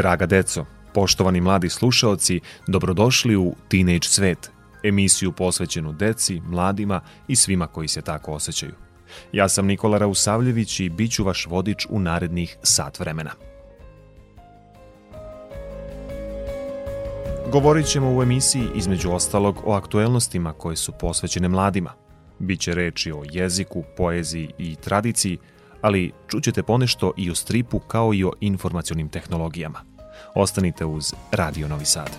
Draga deco, poštovani mladi slušaoci, dobrodošli u Teenage svet, emisiju posvećenu deci, mladima i svima koji se tako osjećaju. Ja sam Nikola Rausavljević i bit ću vaš vodič u narednih sat vremena. Govorit ćemo u emisiji između ostalog o aktuelnostima koje su posvećene mladima. Biće reči o jeziku, poeziji i tradiciji, ali čućete ponešto i o stripu kao i o informacionim tehnologijama. Ostanite uz Radio Novi Sad.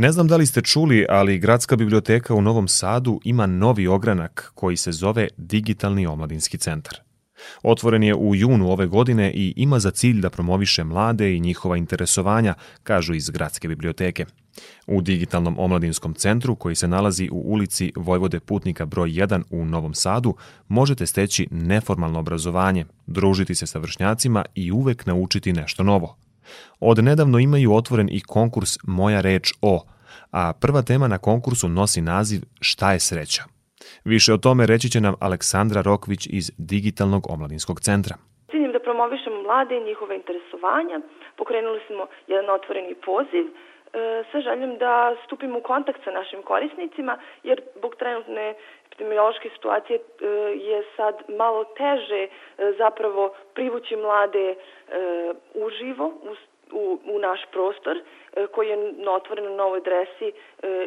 Ne znam da li ste čuli, ali Gradska biblioteka u Novom Sadu ima novi ogranak koji se zove Digitalni omladinski centar. Otvoren je u junu ove godine i ima za cilj da promoviše mlade i njihova interesovanja, kažu iz Gradske biblioteke. U Digitalnom omladinskom centru, koji se nalazi u ulici Vojvode Putnika broj 1 u Novom Sadu, možete steći neformalno obrazovanje, družiti se sa vršnjacima i uvek naučiti nešto novo. Od nedavno imaju otvoren i konkurs Moja reč o, a prva tema na konkursu nosi naziv Šta je sreća? Više o tome reći će nam Aleksandra Rokvić iz Digitalnog omladinskog centra. ciljem da promovišemo mlade i njihove interesovanja. Pokrenuli smo jedan otvoreni poziv e, sa željom da stupimo u kontakt sa našim korisnicima, jer zbog trenutne epidemiološke situacije e, je sad malo teže e, zapravo privući mlade uživo u, u, u naš prostor e, koji je otvoren na novoj adresi e,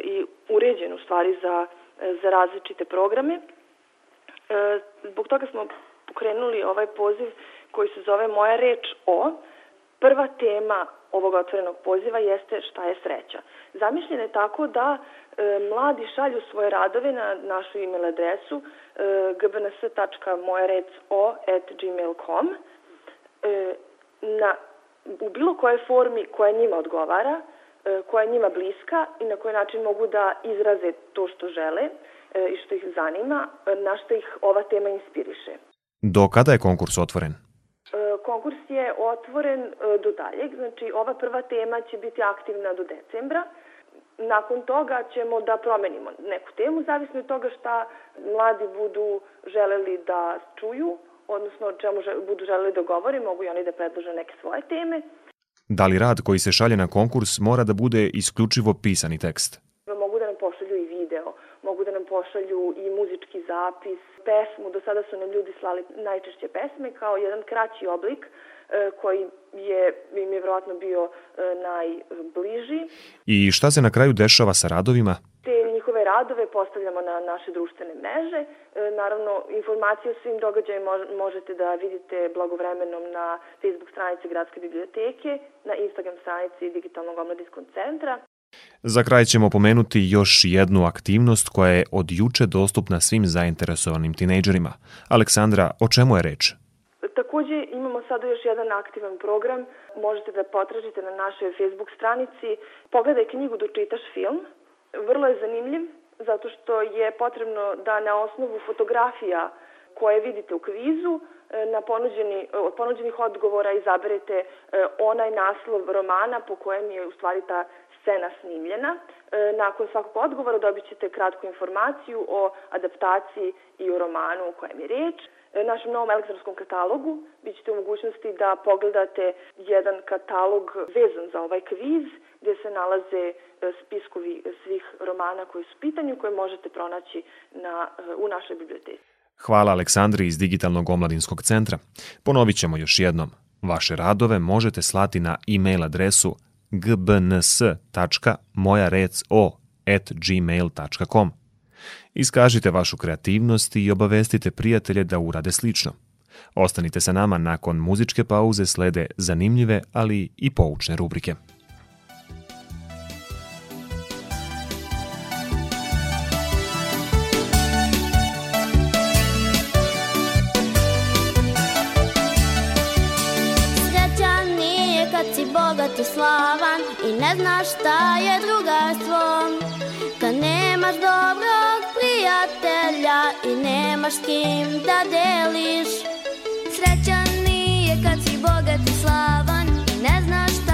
i uređen u stvari za, e, za različite programe. Zbog toga smo pokrenuli ovaj poziv koji se zove Moja reč o prva tema ovog otvorenog poziva jeste šta je sreća. Zamišljen je tako da e, mladi šalju svoje radove na našu e-mail adresu e, gbns.mojareco.gmail.com e, na, u bilo kojoj formi koja njima odgovara, e, koja je njima bliska i na koji način mogu da izraze to što žele e, i što ih zanima, e, na što ih ova tema inspiriše. Do kada je konkurs otvoren? Konkurs je otvoren do daljeg, znači ova prva tema će biti aktivna do decembra. Nakon toga ćemo da promenimo neku temu, zavisno od toga šta mladi budu želeli da čuju, odnosno o čemu budu želeli da govore, mogu i oni da predlože neke svoje teme. Da li rad koji se šalje na konkurs mora da bude isključivo pisani tekst? Mogu da nam pošalju i video, mogu da nam pošalju i muzički zapis, pesmu. Do sada su nam ljudi slali najčešće pesme kao jedan kraći oblik e, koji je, im je vjerojatno bio e, najbliži. I šta se na kraju dešava sa radovima? Te njihove radove postavljamo na naše društvene mreže. E, Naravno, informacije o svim događajima mož- možete da vidite blagovremenom na Facebook stranici Gradske biblioteke, na Instagram stranici Digitalnog omladinskog centra. Za kraj ćemo pomenuti još jednu aktivnost koja je od juče dostupna svim zainteresovanim tinejdžerima. Aleksandra, o čemu je reč? Takođe imamo sada još jedan aktivan program. Možete da potražite na našoj Facebook stranici. Pogledaj knjigu dok čitaš film. Vrlo je zanimljiv zato što je potrebno da na osnovu fotografija koje vidite u kvizu e, na ponuđeni, od ponuđenih odgovora izaberete e, onaj naslov romana po kojem je u stvari ta scena snimljena. E, Nakon svakog odgovora dobit ćete kratku informaciju o adaptaciji i o romanu o kojem je reč. Našem novom elektronskom katalogu bit ćete u mogućnosti da pogledate jedan katalog vezan za ovaj kviz gdje se nalaze e, spiskovi svih romana koji su pitanju koje možete pronaći na, e, u našoj biblioteci. Hvala Aleksandri iz Digitalnog omladinskog centra. Ponovit ćemo još jednom. Vaše radove možete slati na e-mail adresu gbns.mojareco.gmail.com. Iskažite vašu kreativnost i obavestite prijatelje da urade slično. Ostanite sa nama nakon muzičke pauze slede zanimljive, ali i poučne rubrike. Slavan I ne znaš šta je drugarstvo Kad nemaš dobrog nemaš s kim da deliš. Srećan nije kad si bogat i slavan I ne znaš šta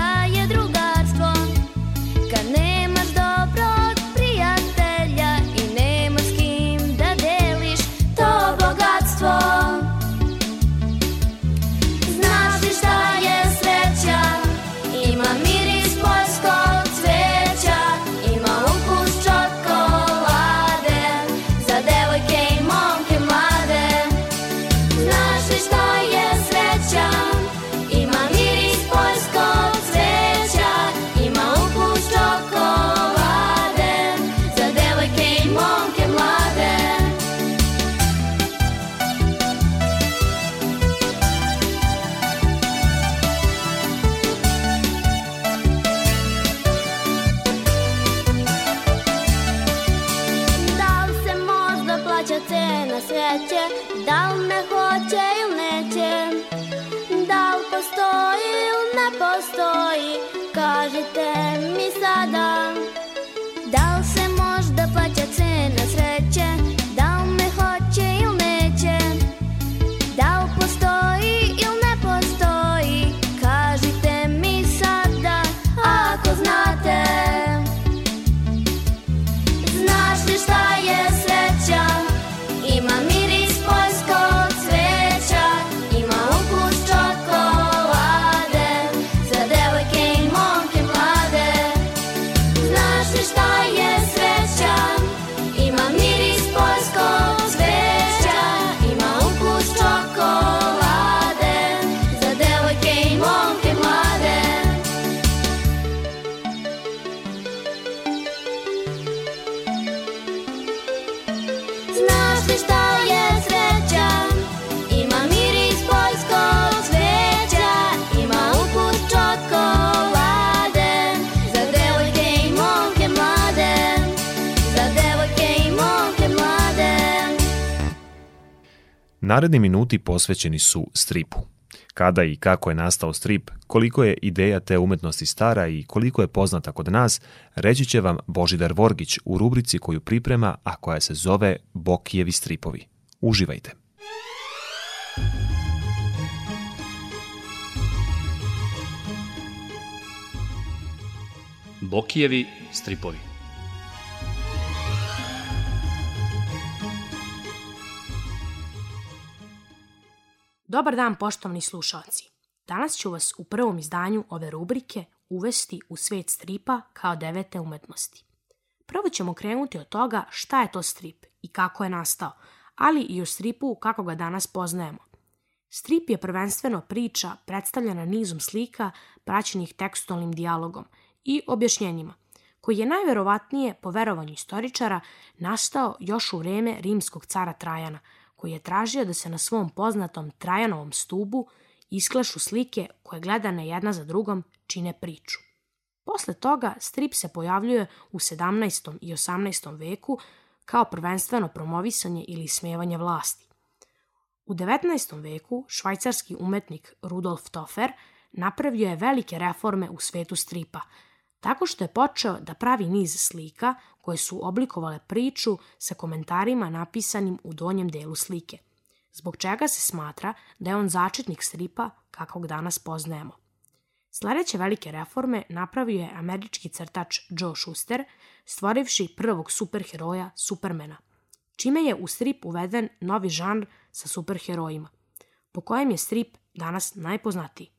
Naredni minuti posvećeni su stripu. Kada i kako je nastao strip, koliko je ideja te umetnosti stara i koliko je poznata kod nas, reći će vam Božidar Vorgić u rubrici koju priprema, a koja se zove Bokijevi stripovi. Uživajte! Bokijevi stripovi Dobar dan poštovni slušalci. Danas ću vas u prvom izdanju ove rubrike uvesti u svet stripa kao devete umetnosti. Prvo ćemo krenuti od toga šta je to strip i kako je nastao, ali i o stripu kako ga danas poznajemo. Strip je prvenstveno priča predstavljena nizom slika praćenih tekstualnim dijalogom i objašnjenjima, koji je najverovatnije, po verovanju istoričara, nastao još u vreme rimskog cara Trajana, koji je tražio da se na svom poznatom Trajanovom stubu isklešu slike koje gledane jedna za drugom čine priču. Posle toga strip se pojavljuje u 17. i 18. veku kao prvenstveno promovisanje ili smevanje vlasti. U 19. veku švajcarski umetnik Rudolf Toffer napravio je velike reforme u svetu stripa, tako što je počeo da pravi niz slika koje su oblikovale priču sa komentarima napisanim u donjem delu slike, zbog čega se smatra da je on začetnik stripa kakvog danas poznajemo. Sledeće velike reforme napravio je američki crtač Joe Shuster, stvorivši prvog superheroja Supermana, čime je u strip uveden novi žanr sa superherojima, po kojem je strip danas najpoznatiji.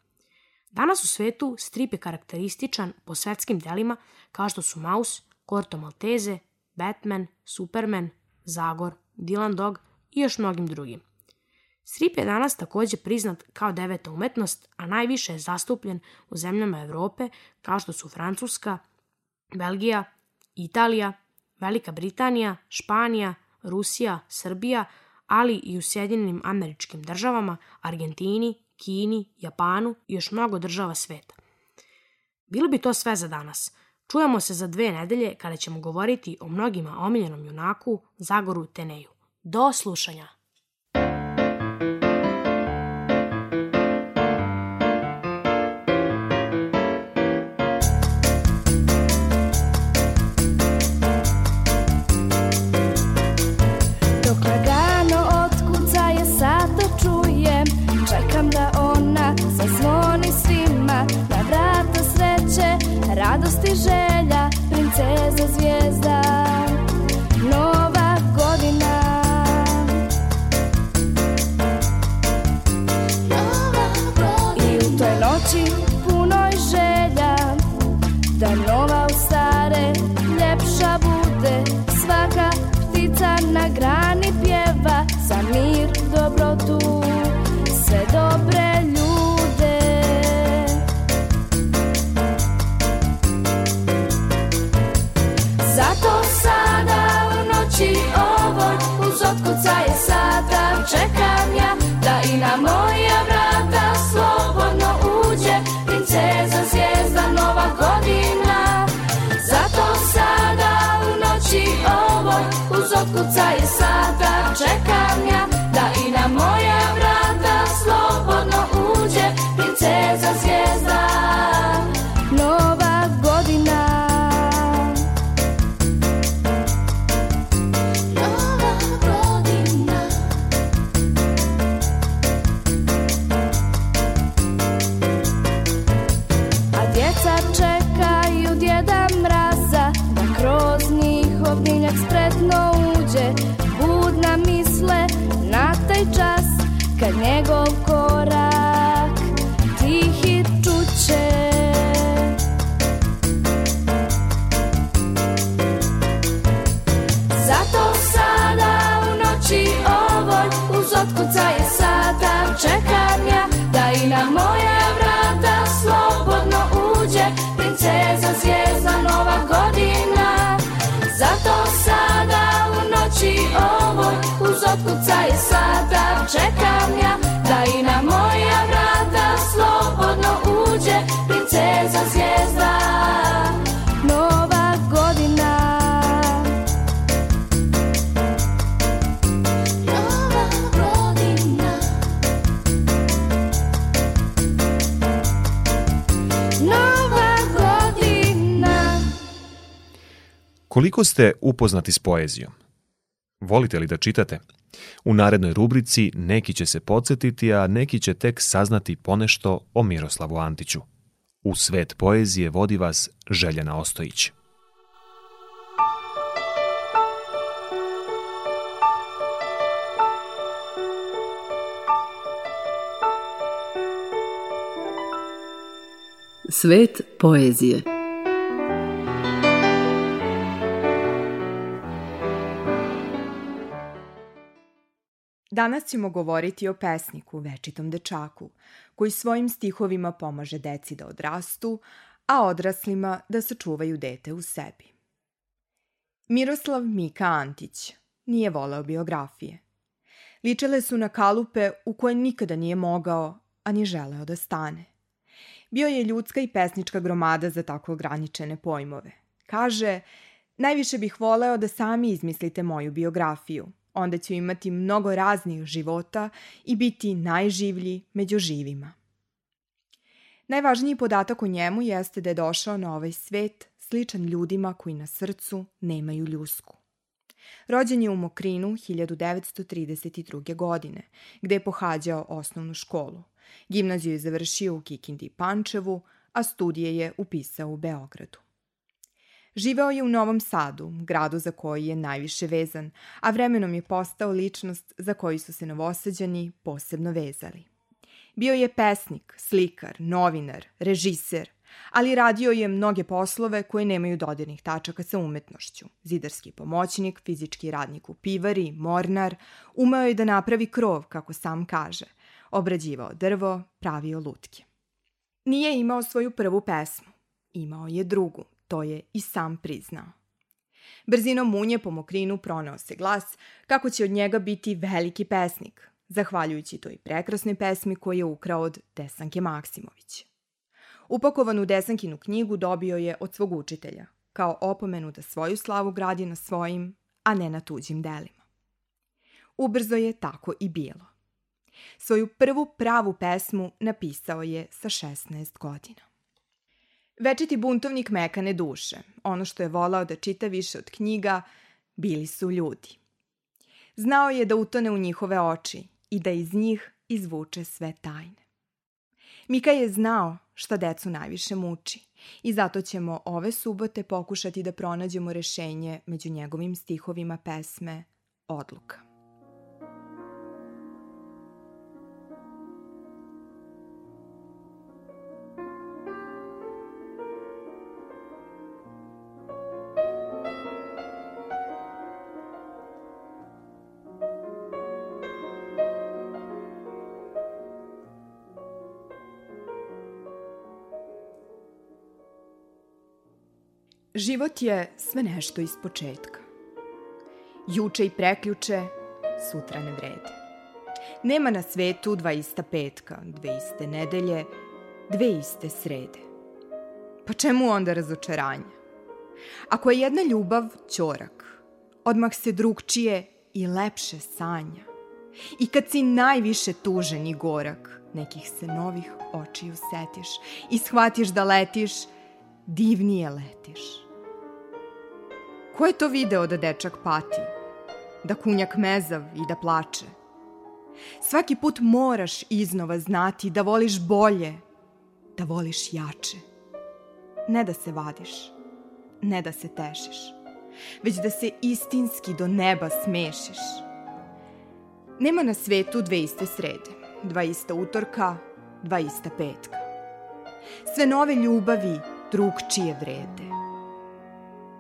Danas u svetu strip je karakterističan po svetskim delima kao što su Maus, Corto Maltese, Batman, Superman, Zagor, Dylan Dog i još mnogim drugim. Strip je danas takođe priznat kao deveta umetnost, a najviše je zastupljen u zemljama Evrope kao što su Francuska, Belgija, Italija, Velika Britanija, Španija, Rusija, Srbija, ali i u Sjedinjenim američkim državama, Argentini, Kini, Japanu i još mnogo država sveta. Bilo bi to sve za danas. Čujemo se za dve nedelje kada ćemo govoriti o mnogima omiljenom junaku Zagoru Teneju. Do slušanja! Uz otkucaje sata čekam ja Da i na moja Koliko ste upoznati s poezijom? Volite li da čitate? U narednoj rubrici neki će se podsjetiti, a neki će tek saznati ponešto o Miroslavu Antiću. U svet poezije vodi vas Željena Ostojić. Svet poezije Danas ćemo govoriti o pesniku, večitom dečaku, koji svojim stihovima pomaže deci da odrastu, a odraslima da sačuvaju dete u sebi. Miroslav Mika Antić nije voleo biografije. Ličele su na kalupe u koje nikada nije mogao, a ni želeo da stane. Bio je ljudska i pesnička gromada za tako ograničene pojmove. Kaže, najviše bih voleo da sami izmislite moju biografiju – onda ću imati mnogo raznih života i biti najživlji među živima. Najvažniji podatak o njemu jeste da je došao na ovaj svet sličan ljudima koji na srcu nemaju ljusku. Rođen je u Mokrinu 1932. godine, gde je pohađao osnovnu školu. Gimnaziju je završio u Kikindi i Pančevu, a studije je upisao u Beogradu. Živeo je u Novom Sadu, gradu za koji je najviše vezan, a vremenom je postao ličnost za koju su se novosađani posebno vezali. Bio je pesnik, slikar, novinar, režiser, ali radio je mnoge poslove koje nemaju dodirnih tačaka sa umetnošću. Zidarski pomoćnik, fizički radnik u pivari, mornar, umeo je da napravi krov, kako sam kaže, obrađivao drvo, pravio lutke. Nije imao svoju prvu pesmu, imao je drugu, To je i sam priznao. Brzinom munje po mokrinu pronao se glas kako će od njega biti veliki pesnik, zahvaljujući toj prekrasnoj pesmi koju je ukrao od Desanke Maksimović. Upakovanu Desankinu knjigu dobio je od svog učitelja, kao opomenu da svoju slavu gradi na svojim, a ne na tuđim delima. Ubrzo je tako i bilo. Svoju prvu pravu pesmu napisao je sa 16 godina. Večiti buntovnik mekane duše, ono što je volao da čita više od knjiga, bili su ljudi. Znao je da utone u njihove oči i da iz njih izvuče sve tajne. Mika je znao šta decu najviše muči i zato ćemo ove subote pokušati da pronađemo rešenje među njegovim stihovima pesme Odluka. Život je sve nešto iz početka. Juče i preključe, sutra ne vrede. Nema na svetu dva ista petka, dve iste nedelje, dve iste srede. Pa čemu onda razočaranje? Ako je jedna ljubav ćorak, odmah se drugčije i lepše sanja. I kad si najviše tužen i gorak, nekih se novih očiju setiš i shvatiš da letiš, divnije letiš. Ko je to video da dečak pati? Da kunjak mezav i da plače? Svaki put moraš iznova znati da voliš bolje, da voliš jače. Ne da se vadiš, ne da se tešiš, već da se istinski do neba smešiš. Nema na svetu dve iste srede, dva ista utorka, dva ista petka. Sve nove ljubavi drugčije vrede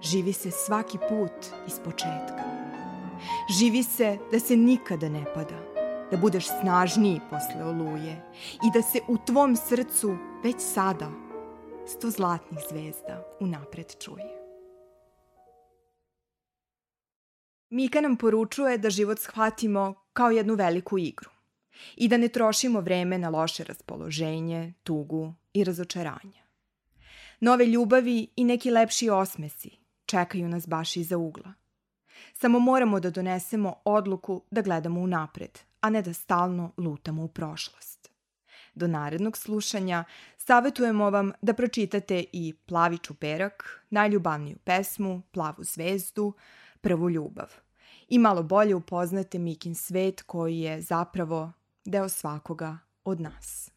Živi se svaki put iz početka. Živi se da se nikada ne pada, da budeš snažniji posle oluje i da se u tvom srcu već sada sto zlatnih zvezda unapred čuje. Mika nam poručuje da život shvatimo kao jednu veliku igru i da ne trošimo vreme na loše raspoloženje, tugu i razočaranja. Nove ljubavi i neki lepši osmesi čekaju nas baš iza ugla. Samo moramo da donesemo odluku da gledamo u napred, a ne da stalno lutamo u prošlost. Do narednog slušanja savetujemo vam da pročitate i Plavi čuperak, najljubavniju pesmu, Plavu zvezdu, Prvu ljubav i malo bolje upoznate Mikin svet koji je zapravo deo svakoga od nas.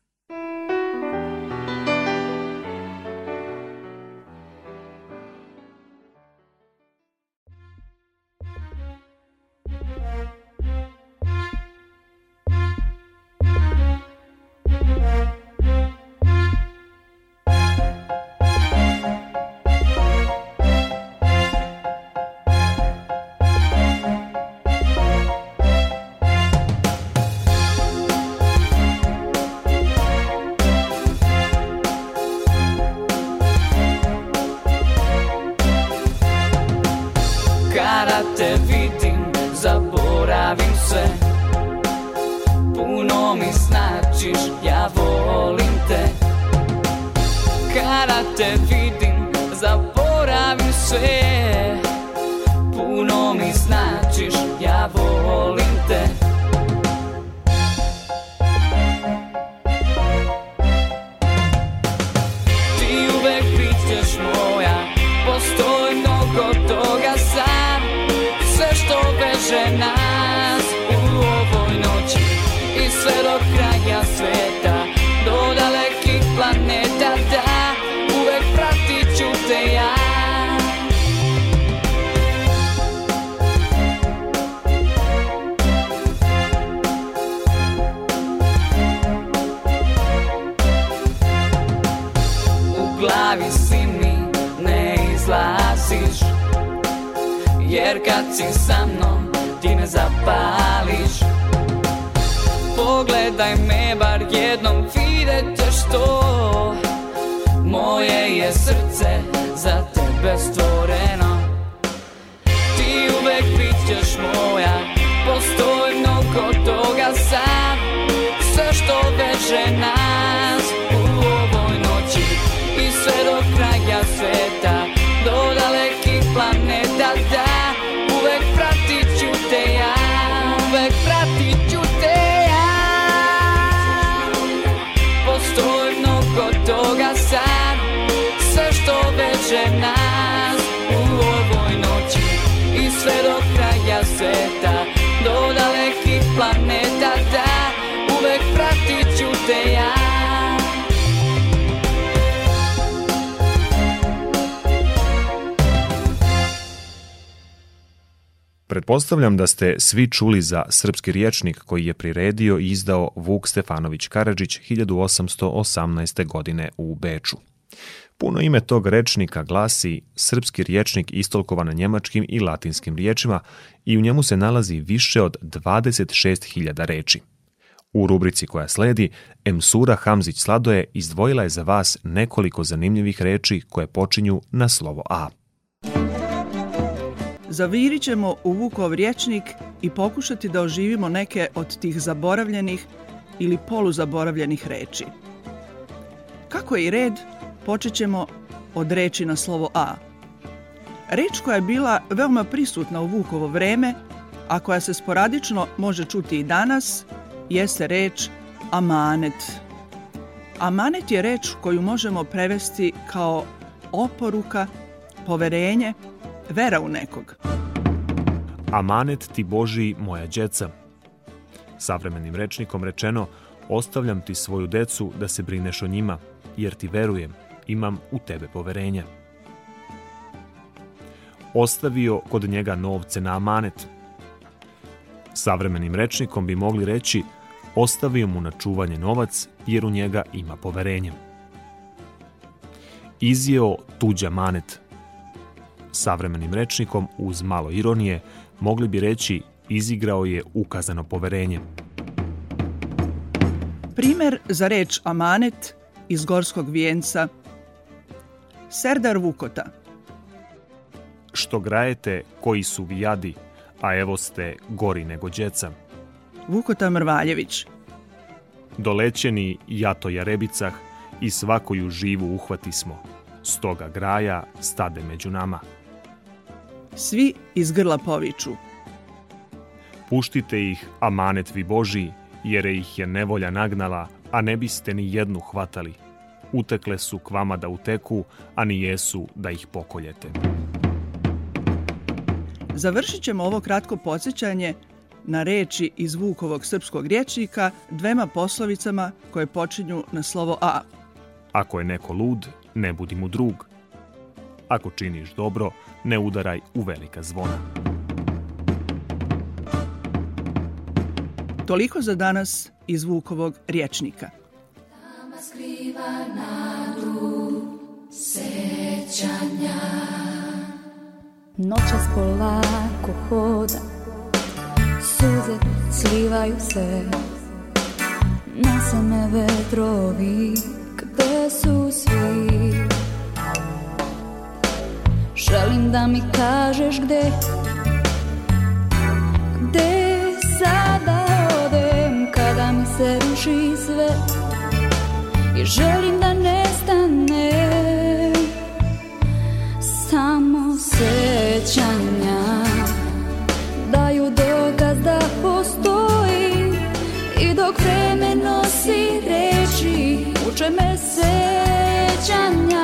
kada te vidim zaboravim sve Puno mi značiš, ja volim te. Kada te vidim zaboravim sve daj me bar jednom videte što moje je srce za tebe stvoreno. Pretpostavljam da ste svi čuli za srpski riječnik koji je priredio i izdao Vuk Stefanović Karadžić 1818. godine u Beču. Puno ime tog rečnika glasi Srpski riječnik istolkovan njemačkim i latinskim riječima i u njemu se nalazi više od 26.000 reči. U rubrici koja sledi, Emsura Hamzić Sladoje izdvojila je za vas nekoliko zanimljivih reči koje počinju na slovo A zavirit ćemo u Vukov rječnik i pokušati da oživimo neke od tih zaboravljenih ili poluzaboravljenih reči. Kako je i red, počet ćemo od reči na slovo A. Reč koja je bila veoma prisutna u Vukovo vreme, a koja se sporadično može čuti i danas, jeste reč amanet. Amanet je reč koju možemo prevesti kao oporuka, poverenje, vera u nekog. Amanet ti Boži moja djeca. Savremenim rečnikom rečeno, ostavljam ti svoju decu da se brineš o njima, jer ti verujem, imam u tebe poverenja. Ostavio kod njega novce na amanet. Savremenim rečnikom bi mogli reći ostavio mu na čuvanje novac jer u njega ima poverenje. Izjeo tuđa manet savremenim rečnikom uz malo ironije mogli bi reći izigrao je ukazano poverenje. Primer za reč amanet iz Gorskog vijenca Serdar Vukota Što grajete koji su vijadi, a evo ste gori nego djeca. Vukota Mrvaljević Dolećeni jato jarebicah i svakoju živu uhvati smo. Stoga graja stade među nama. Svi iz grla poviču. Puštite ih, amanet vi Boži, jer ih je nevolja nagnala, a ne biste ni jednu hvatali. Utekle su k vama da uteku, a ni jesu da ih pokoljete. Završit ćemo ovo kratko podsjećanje na reči iz Vukovog srpskog rječnika dvema poslovicama koje počinju na slovo A. Ako je neko lud, ne budi mu drug. Ako činiš dobro, ne udaraj u velika zvona. Toliko za danas iz Vukovog rječnika. Skriva nadu sećanja. Noćas polako hoda Suze slivaju se. Nose me vetrovi Gde su svi. Želim da mi kažeš gde Gde sada odem Kada mi se ruši sve I želim da nestane Samo sećanja. Daju dokaz da postoji I dok vreme nosi reči Uče me sećanja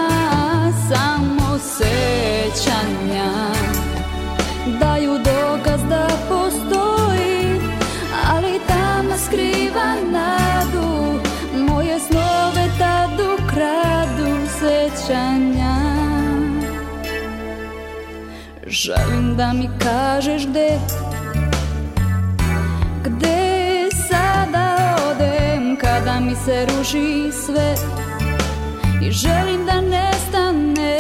Želim da mi kažeš gde Gde sada odem Kada mi se ruši sve I želim da nestane.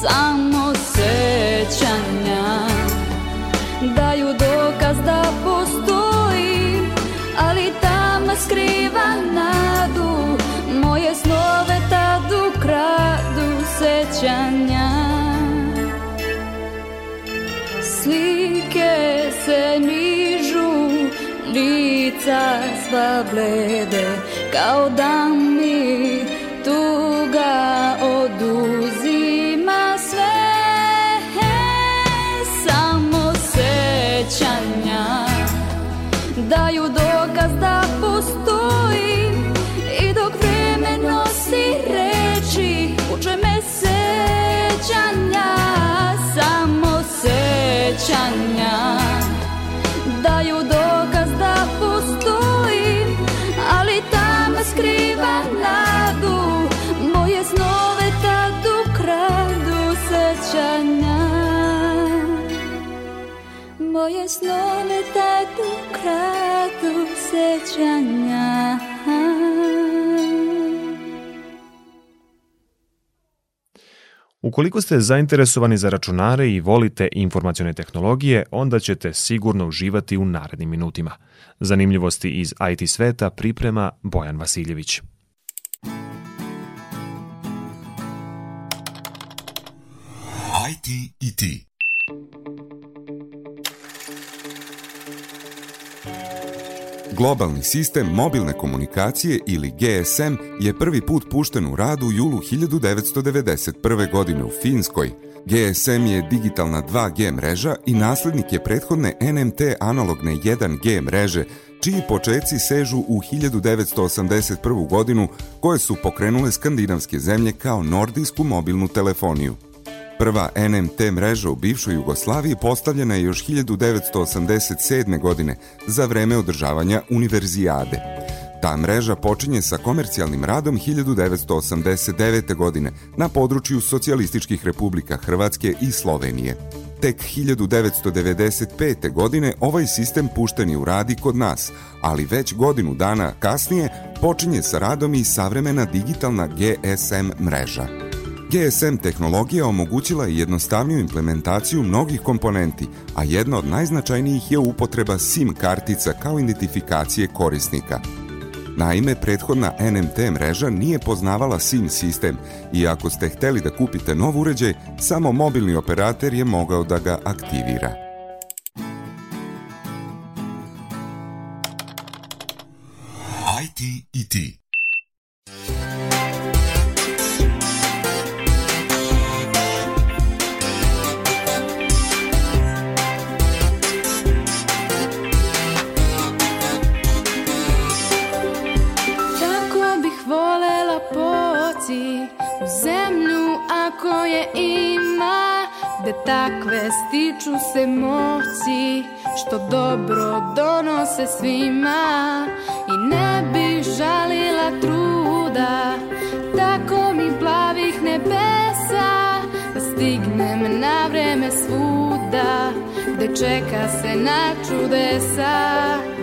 Samo sećanja Lica sva blede Kao Moje snove tad ukradu sećanja Ukoliko ste zainteresovani za računare i volite informacione tehnologije, onda ćete sigurno uživati u narednim minutima. Zanimljivosti iz IT sveta priprema Bojan Vasiljević. IT i ti. Globalni sistem mobilne komunikacije ili GSM je prvi put pušten u rad u julu 1991. godine u Finskoj. GSM je digitalna 2G mreža i naslednik je prethodne NMT analogne 1G mreže, čiji počeci sežu u 1981. godinu koje su pokrenule skandinavske zemlje kao nordijsku mobilnu telefoniju. Prva NMT mreža u bivšoj Jugoslaviji postavljena je još 1987. godine za vreme održavanja univerzijade. Ta mreža počinje sa komercijalnim radom 1989. godine na području socijalističkih republika Hrvatske i Slovenije. Tek 1995. godine ovaj sistem pušten je u radi kod nas, ali već godinu dana kasnije počinje sa radom i savremena digitalna GSM mreža. GSM tehnologija omogućila je jednostavniju implementaciju mnogih komponenti, a jedna od najznačajnijih je upotreba SIM kartica kao identifikacije korisnika. Naime, prethodna NMT mreža nije poznavala SIM sistem i ako ste hteli da kupite nov uređaj, samo mobilni operater je mogao da ga aktivira. IT i ti. Takve stiču se moći Što dobro donose svima. I ne bi žalila truda Tako mi plavih nebesa Da stignem na vreme svuda Gde čeka se na čudesa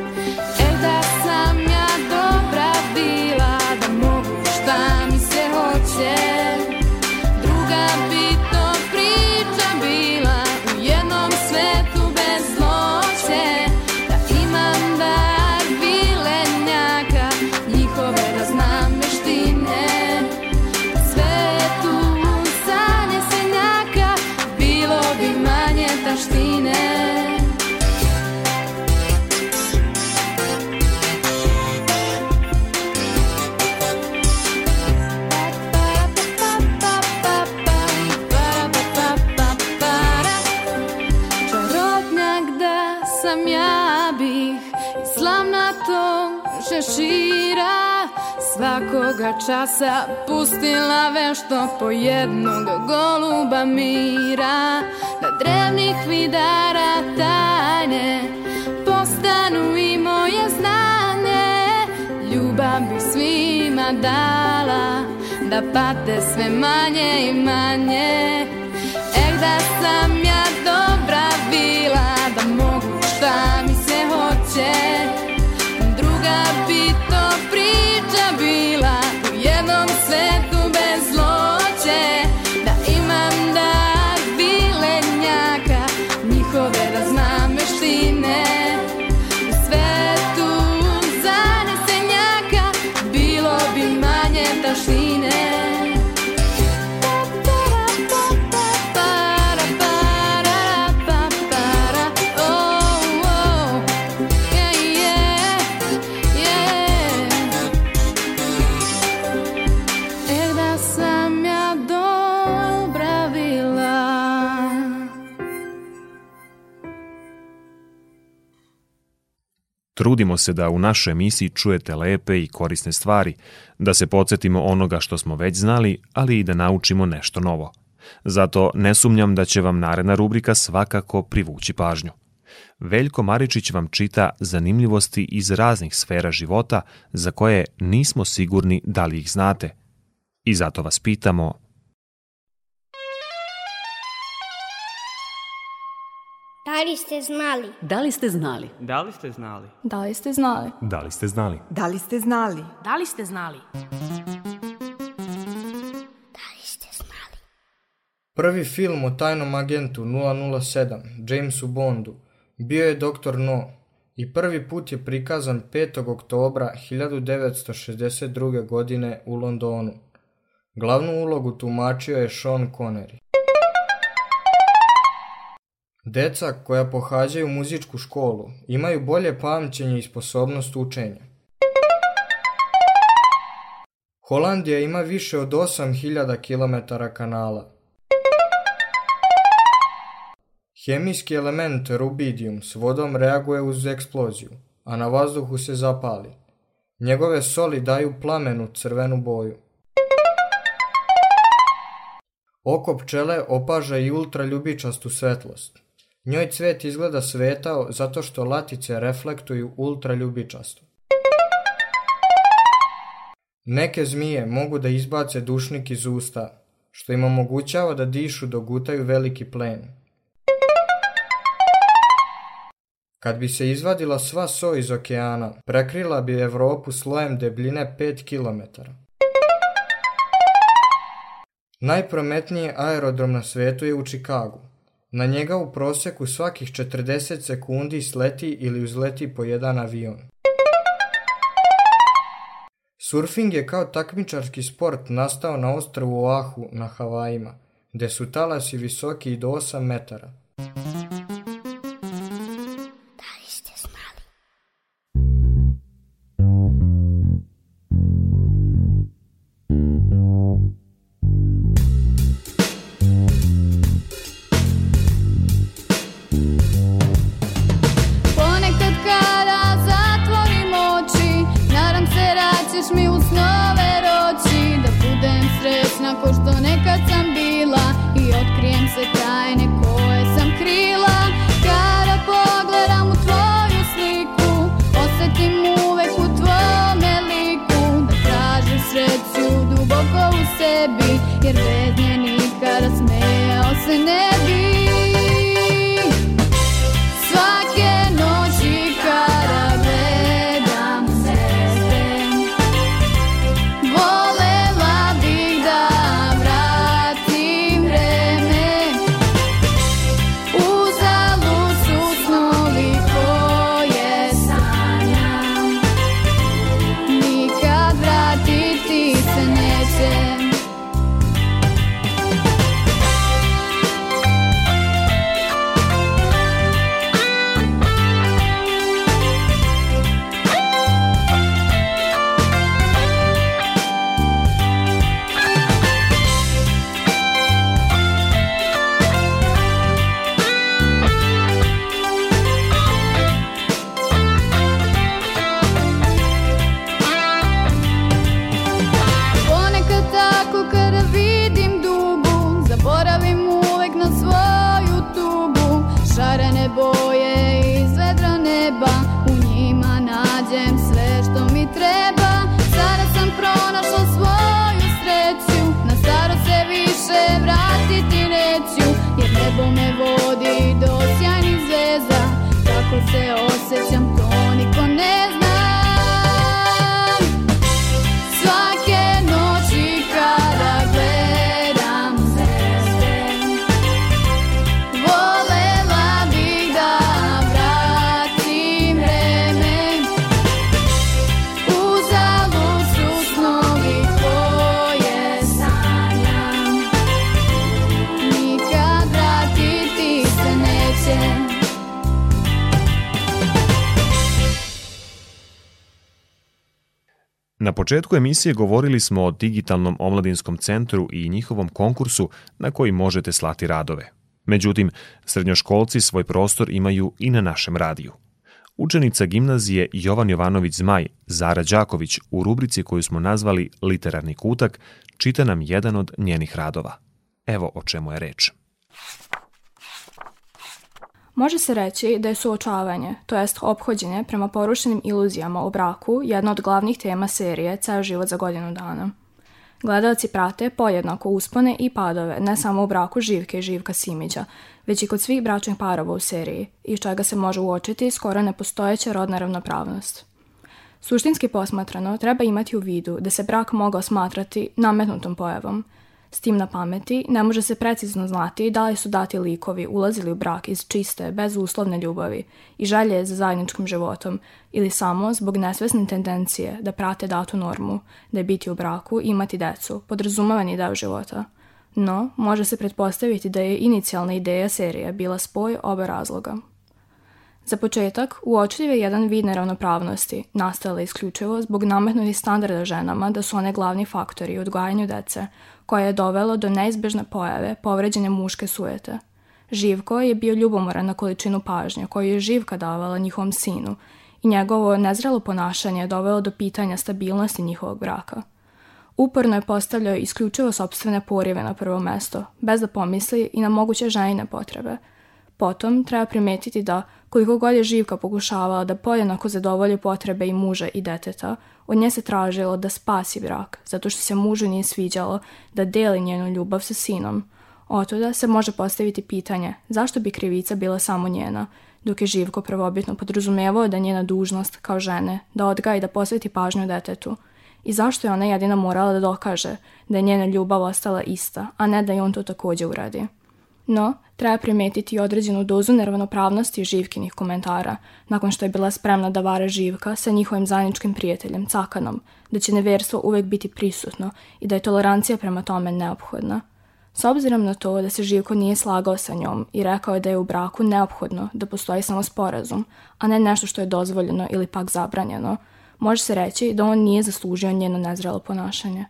Časa pustila vešto po jednog goluba mira. Da drevnih vidara tajne Postanu i moje znanje. Ljubav bi svima dala Da pate sve manje i manje. Eh da sam ja dobra bila Da mogu šta mi se hoće Trudimo se da u našoj emisiji čujete lepe i korisne stvari, da se podsjetimo onoga što smo već znali, ali i da naučimo nešto novo. Zato ne sumnjam da će vam naredna rubrika svakako privući pažnju. Veljko Maričić vam čita zanimljivosti iz raznih sfera života za koje nismo sigurni da li ih znate. I zato vas pitamo Da li ste znali? Da li ste znali? Da li ste znali? Da li ste znali? Da li ste znali? Da li ste znali? Da li ste znali? Prvi film o tajnom agentu 007, Jamesu Bondu, bio je Dr. No i prvi put je prikazan 5. oktobra 1962. godine u Londonu. Glavnu ulogu tumačio je Sean Connery. Deca koja pohađaju muzičku školu imaju bolje pamćenje i sposobnost učenja. Holandija ima više od 8000 km kanala. Hemijski element rubidium s vodom reaguje uz eksploziju, a na vazduhu se zapali. Njegove soli daju plamenu crvenu boju. Oko pčele opaža i ultraljubičastu svetlost. Njoj cvet izgleda svetao zato što latice reflektuju ultraljubičasto. Neke zmije mogu da izbace dušnik iz usta, što im omogućava da dišu dok gutaju veliki plen. Kad bi se izvadila sva so iz okeana, prekrila bi Evropu slojem debljine 5 km. Najprometniji aerodrom na svetu je u Čikagu. Na njega u proseku svakih 40 sekundi sleti ili uzleti po jedan avion. Surfing je kao takmičarski sport nastao na ostrvu Oahu na Havajima, gde su talasi visoki i do 8 metara. Sebi Jer bez nje nikada smejao se osjećam Na početku emisije govorili smo o digitalnom omladinskom centru i njihovom konkursu na koji možete slati radove. Međutim, srednjoškolci svoj prostor imaju i na našem radiju. Učenica gimnazije Jovan Jovanović Zmaj, Zara Đaković, u rubrici koju smo nazvali Literarni kutak, čita nam jedan od njenih radova. Evo o čemu je reč. Može se reći da je suočavanje, to jest ophođenje prema porušenim iluzijama o braku, jedna od glavnih tema serije Ceo život za godinu dana. Gledalci prate pojednako uspone i padove, ne samo u braku Živke i Živka Simića, već i kod svih bračnih parova u seriji, iz čega se može uočiti skoro nepostojeća rodna ravnopravnost. Suštinski posmatrano, treba imati u vidu da se brak mogao smatrati nametnutom pojavom. S tim na pameti ne može se precizno znati da li su dati likovi ulazili u brak iz čiste, bezuslovne ljubavi i želje za zajedničkim životom ili samo zbog nesvesne tendencije da prate datu normu, da je biti u braku i imati decu, podrazumavani deo života. No, može se pretpostaviti da je inicijalna ideja serije bila spoj oba razloga. Za početak, uočljiv je jedan vid neravnopravnosti, nastala isključivo zbog nametnutih standarda ženama da su one glavni faktori u odgajanju dece, koje je dovelo do neizbežne pojave povređene muške sujete. Živko je bio ljubomoran na količinu pažnje koju je Živka davala njihovom sinu i njegovo nezrelo ponašanje je dovelo do pitanja stabilnosti njihovog braka. Uporno je postavljao isključivo sobstvene porive na prvo mesto, bez da pomisli i na moguće ženine potrebe. Potom treba primetiti da, koliko god je Živka pokušavala da podjednako zadovolji potrebe i muža i deteta, od nje se tražilo da spasi brak, zato što se mužu nije sviđalo da deli njenu ljubav sa sinom. Otuda se može postaviti pitanje zašto bi krivica bila samo njena, dok je Živko prvobitno podrazumevao da je njena dužnost kao žene da odgaja i da posveti pažnju detetu. I zašto je ona jedina morala da dokaže da je njena ljubav ostala ista, a ne da je on to također uradi. No, treba primetiti određenu dozu neravnopravnosti Živkinih komentara, nakon što je bila spremna da vara Živka sa njihovim zajedničkim prijateljem, Cakanom, da će neverstvo uvek biti prisutno i da je tolerancija prema tome neophodna. S obzirom na to da se Živko nije slagao sa njom i rekao je da je u braku neophodno da postoji samo sporazum, a ne nešto što je dozvoljeno ili pak zabranjeno, može se reći da on nije zaslužio njeno nezrelo ponašanje.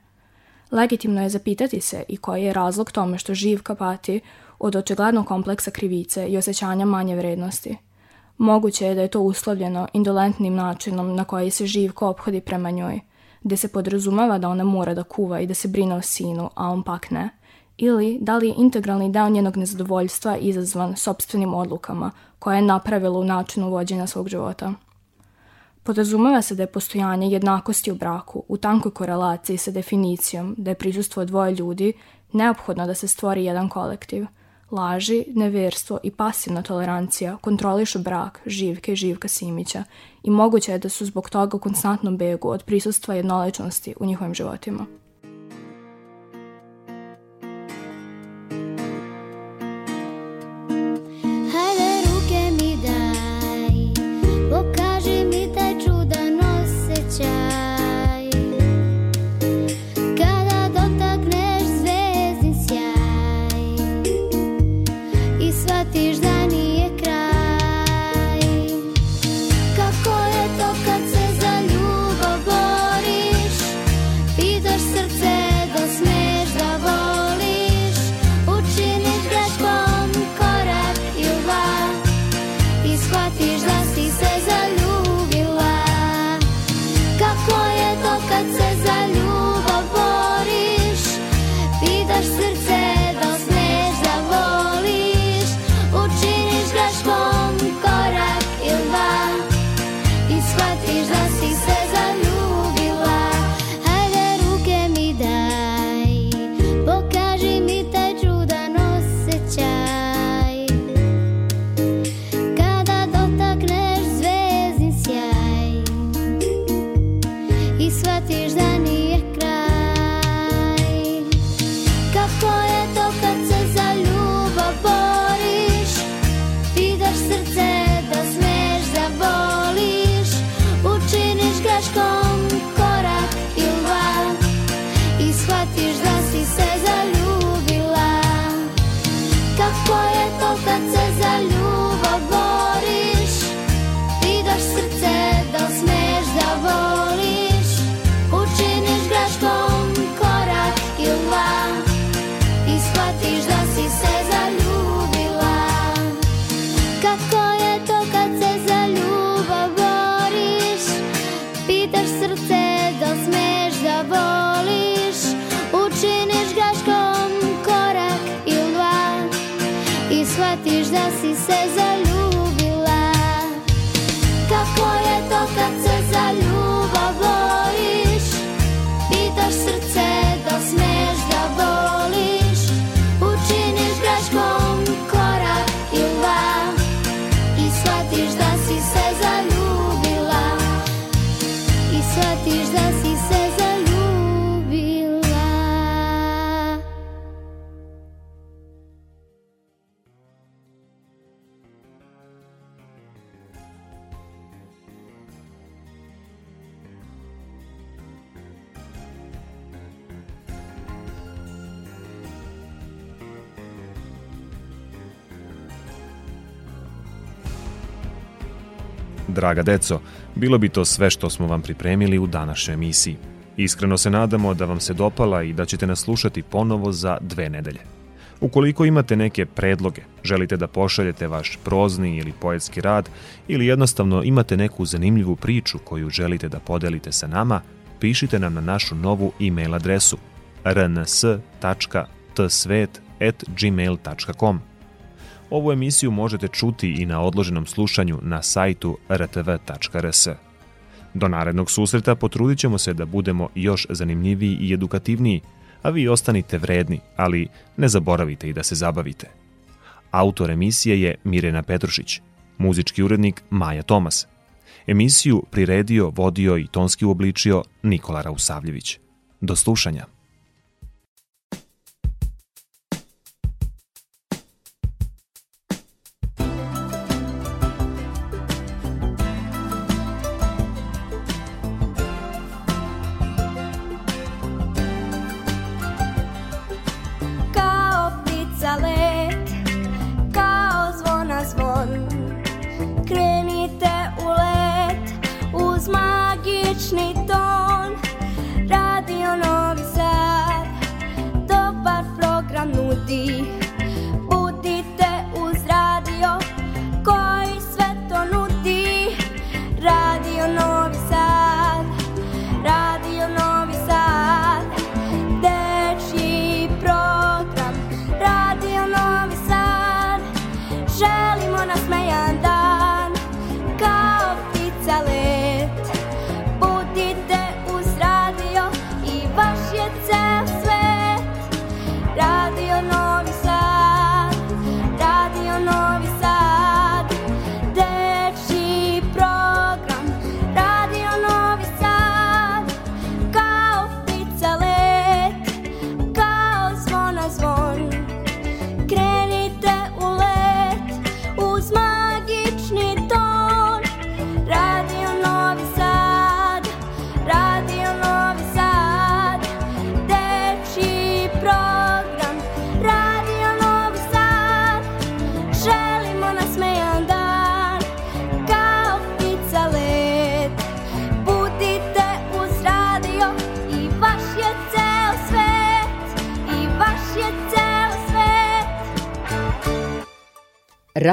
Legitimno je zapitati se i koji je razlog tome što Živka pati od očiglednog kompleksa krivice i osjećanja manje vrednosti. Moguće je da je to uslovljeno indolentnim načinom na koji se Živko ophodi prema njoj, gdje se podrazumava da ona mora da kuva i da se brine o sinu, a on pak ne. Ili da li je integralni deo njenog nezadovoljstva izazvan sobstvenim odlukama koje je napravila u načinu vođenja svog života. Podrazumeva se da je postojanje jednakosti u braku u tankoj korelaciji sa definicijom da je prisustvo dvoje ljudi neophodno da se stvori jedan kolektiv. Laži, neverstvo i pasivna tolerancija kontrolišu brak Živke i Živka Simića i moguće je da su zbog toga u konstantnom begu od prisustva jednoličnosti u njihovim životima. Draga deco, bilo bi to sve što smo vam pripremili u današnjoj emisiji. Iskreno se nadamo da vam se dopala i da ćete nas slušati ponovo za dve nedelje. Ukoliko imate neke predloge, želite da pošaljete vaš prozni ili poetski rad ili jednostavno imate neku zanimljivu priču koju želite da podelite sa nama, pišite nam na našu novu e-mail adresu rns.tsvet.gmail.com Ovu emisiju možete čuti i na odloženom slušanju na sajtu rtv.rs. Do narednog susreta potrudit ćemo se da budemo još zanimljiviji i edukativniji, a vi ostanite vredni, ali ne zaboravite i da se zabavite. Autor emisije je Mirena Petrušić, muzički urednik Maja Tomas. Emisiju priredio, vodio i tonski uobličio Nikola Rausavljević. Do slušanja.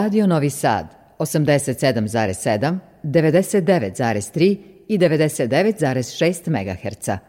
Radio Novi Sad 87,7, 99,3 i 99,6 MHz.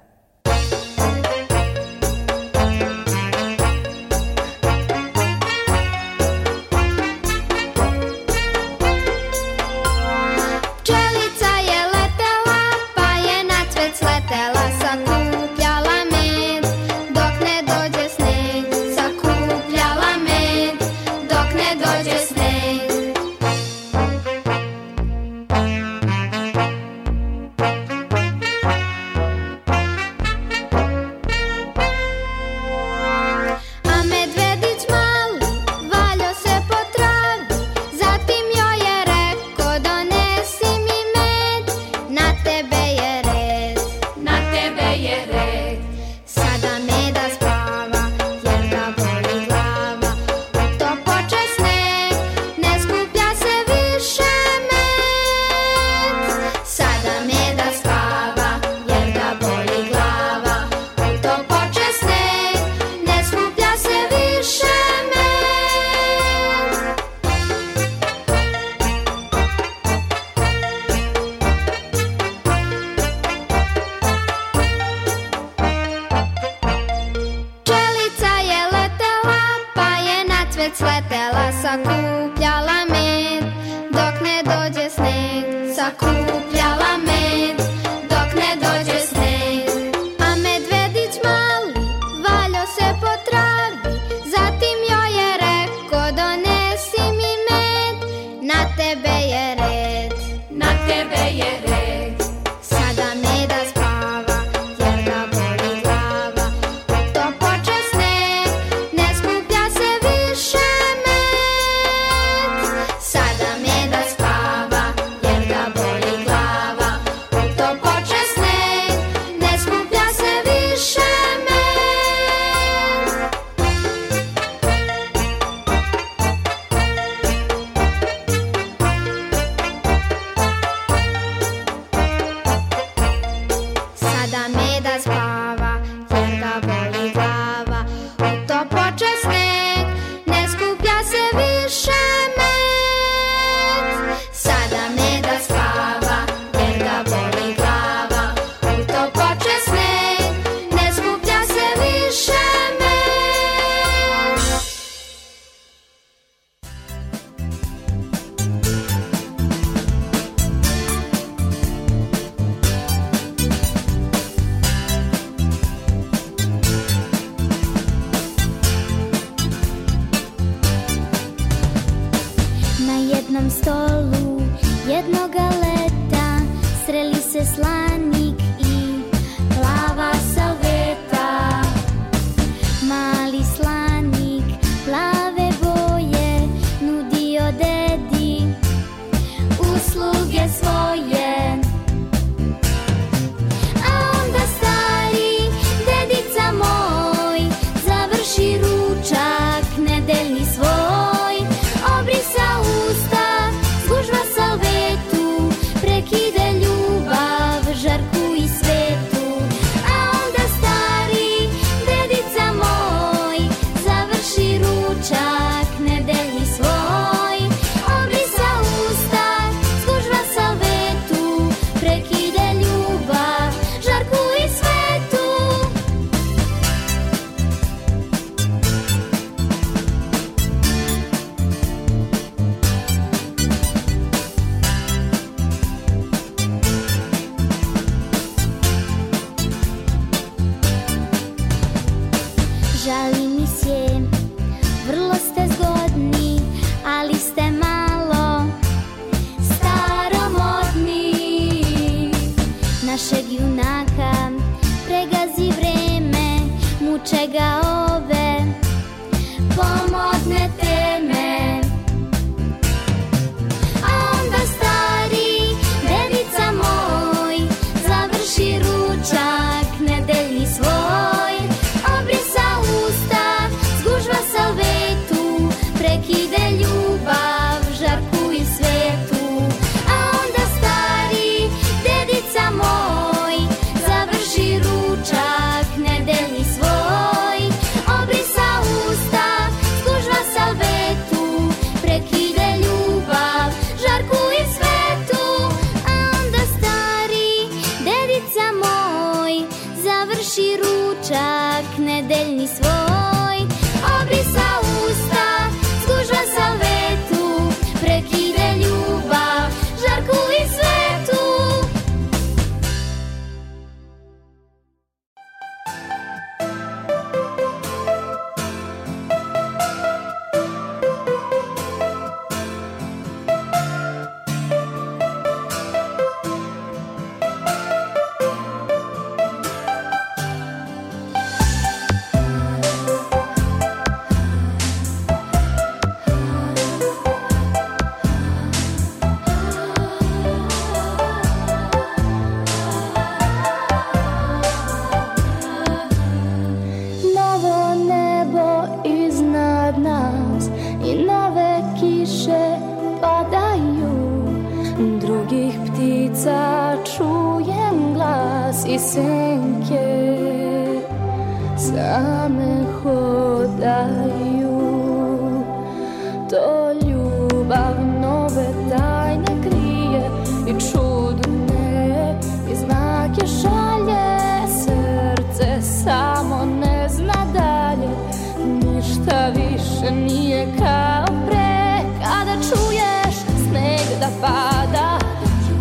Više nije kao pre Kada čuješ sneg da pada.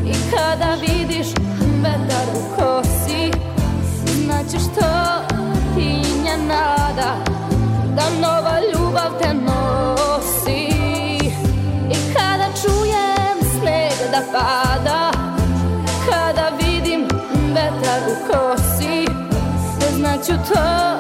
I kada vidiš vetar u kosi Znaćeš to tinja nada Da nova ljubav te nosi. I kada čujem sneg da pada Kada vidim vetar u kosi Znaću to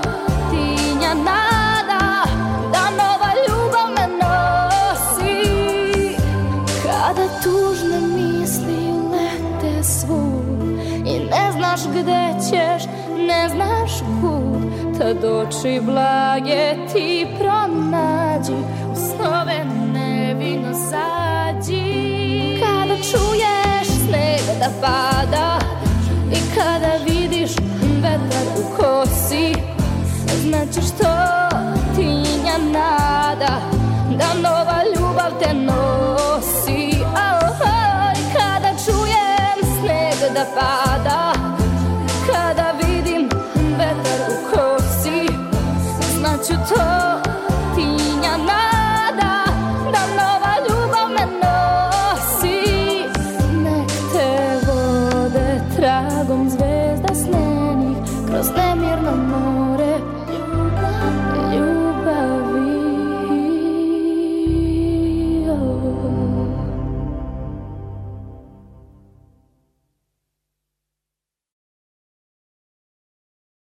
gde ćeš, ne znaš kud. Tad oči blage ti pronađi U snove nevino zađi Kada čuješ sneg da pada I kada vidiš vetar u kosi Znaćeš to tinja nada Da nova ljubav te nosi. Oh, oh, I kada čujem sneg da pada Znaću to